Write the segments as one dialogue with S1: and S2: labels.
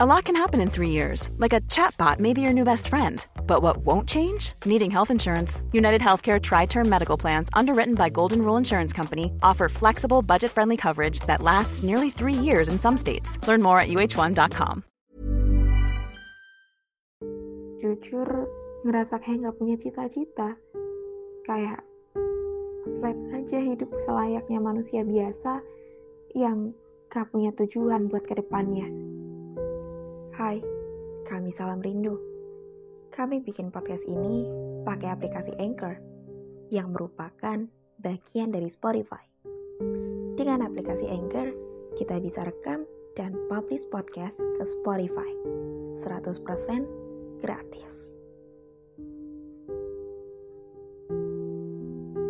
S1: A lot can happen in three years, like a chatbot may be your new best friend. But what won't change? Needing health insurance. United Healthcare Tri Term Medical Plans, underwritten by Golden Rule Insurance Company, offer flexible, budget friendly coverage that lasts nearly three years in some states. Learn more at uh1.com.
S2: Jujur, ngerasa kayak gak punya cita-cita. Kayak flat aja hidup selayaknya manusia biasa yang gak punya tujuan buat kedepannya.
S3: Hai, kami Salam Rindu. Kami bikin podcast ini pakai aplikasi Anchor yang merupakan bagian dari Spotify. Dengan aplikasi Anchor, kita bisa rekam dan publish podcast ke Spotify 100% gratis.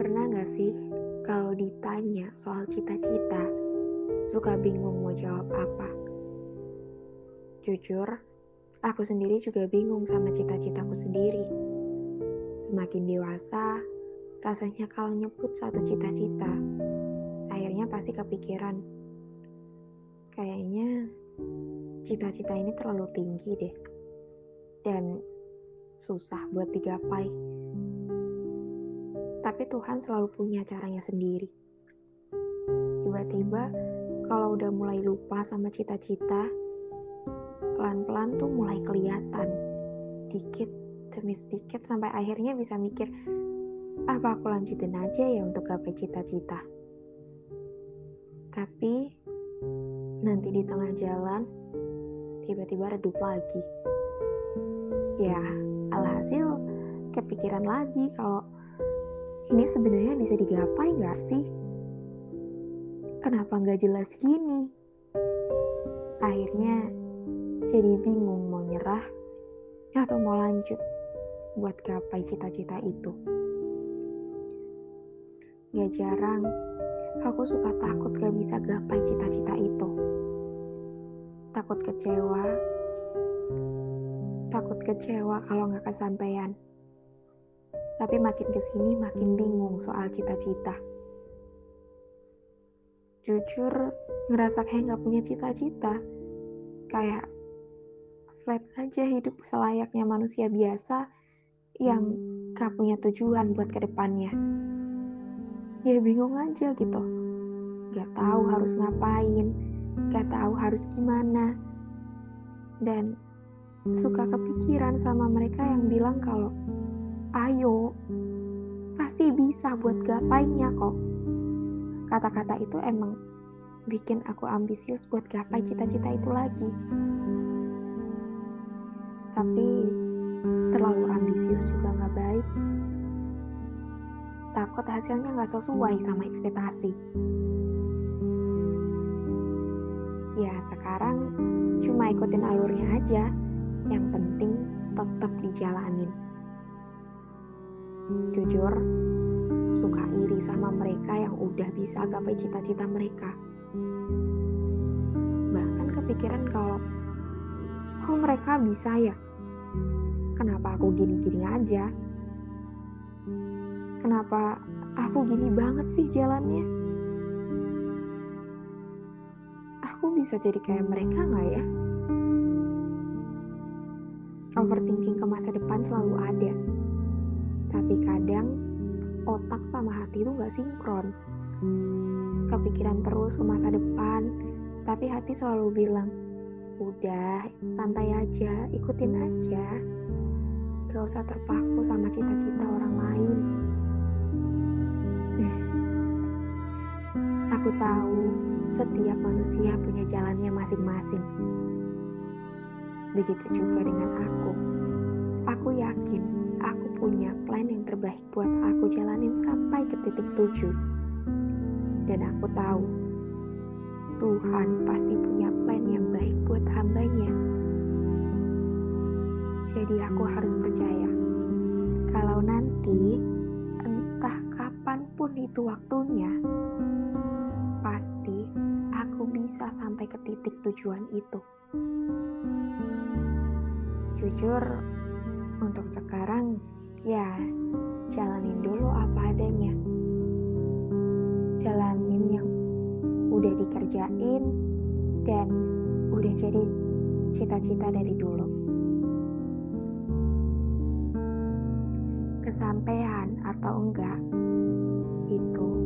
S2: Pernah gak sih kalau ditanya soal cita-cita, suka bingung mau jawab apa? Jujur, aku sendiri juga bingung sama cita-citaku sendiri. Semakin dewasa, rasanya kalau nyebut satu cita-cita, akhirnya pasti kepikiran. Kayaknya cita-cita ini terlalu tinggi deh. Dan susah buat digapai. Tapi Tuhan selalu punya caranya sendiri. Tiba-tiba kalau udah mulai lupa sama cita-cita, pelan-pelan tuh mulai kelihatan. Dikit demi sedikit sampai akhirnya bisa mikir, apa aku lanjutin aja ya untuk gapai cita-cita. Tapi nanti di tengah jalan tiba-tiba redup lagi. Ya, alhasil kepikiran lagi kalau ini sebenarnya bisa digapai nggak sih? Kenapa nggak jelas gini? Akhirnya jadi bingung mau nyerah atau mau lanjut buat gapai cita-cita itu. Gak jarang, aku suka takut gak bisa gapai cita-cita itu. Takut kecewa, takut kecewa kalau gak kesampaian. Tapi makin ke sini makin bingung soal cita-cita. Jujur, ngerasa kayak gak punya cita-cita. Kayak flat aja hidup selayaknya manusia biasa yang gak punya tujuan buat ke depannya. Ya bingung aja gitu. Gak tahu harus ngapain, gak tahu harus gimana. Dan suka kepikiran sama mereka yang bilang kalau ayo, pasti bisa buat gapainya kok. Kata-kata itu emang bikin aku ambisius buat gapai cita-cita itu lagi tapi terlalu ambisius juga nggak baik. Takut hasilnya nggak sesuai sama ekspektasi. Ya sekarang cuma ikutin alurnya aja, yang penting tetap dijalanin. Jujur, suka iri sama mereka yang udah bisa gapai cita-cita mereka. Bahkan kepikiran kalau kok mereka bisa ya kenapa aku gini-gini aja? Kenapa aku gini banget sih jalannya? Aku bisa jadi kayak mereka nggak ya? Overthinking ke masa depan selalu ada. Tapi kadang otak sama hati itu nggak sinkron. Kepikiran terus ke masa depan, tapi hati selalu bilang, udah santai aja, ikutin aja. Gak usah terpaku sama cita-cita orang lain. Aku tahu setiap manusia punya jalannya masing-masing. Begitu juga dengan aku. Aku yakin aku punya plan yang terbaik buat aku jalanin sampai ke titik tujuh. Dan aku tahu Tuhan pasti punya plan yang baik buat hambanya. Jadi aku harus percaya kalau nanti entah kapan pun itu waktunya, pasti aku bisa sampai ke titik tujuan itu. Jujur, untuk sekarang ya jalanin dulu apa adanya. Jalanin yang udah dikerjain dan udah jadi cita-cita dari dulu. Kesampaian atau enggak, itu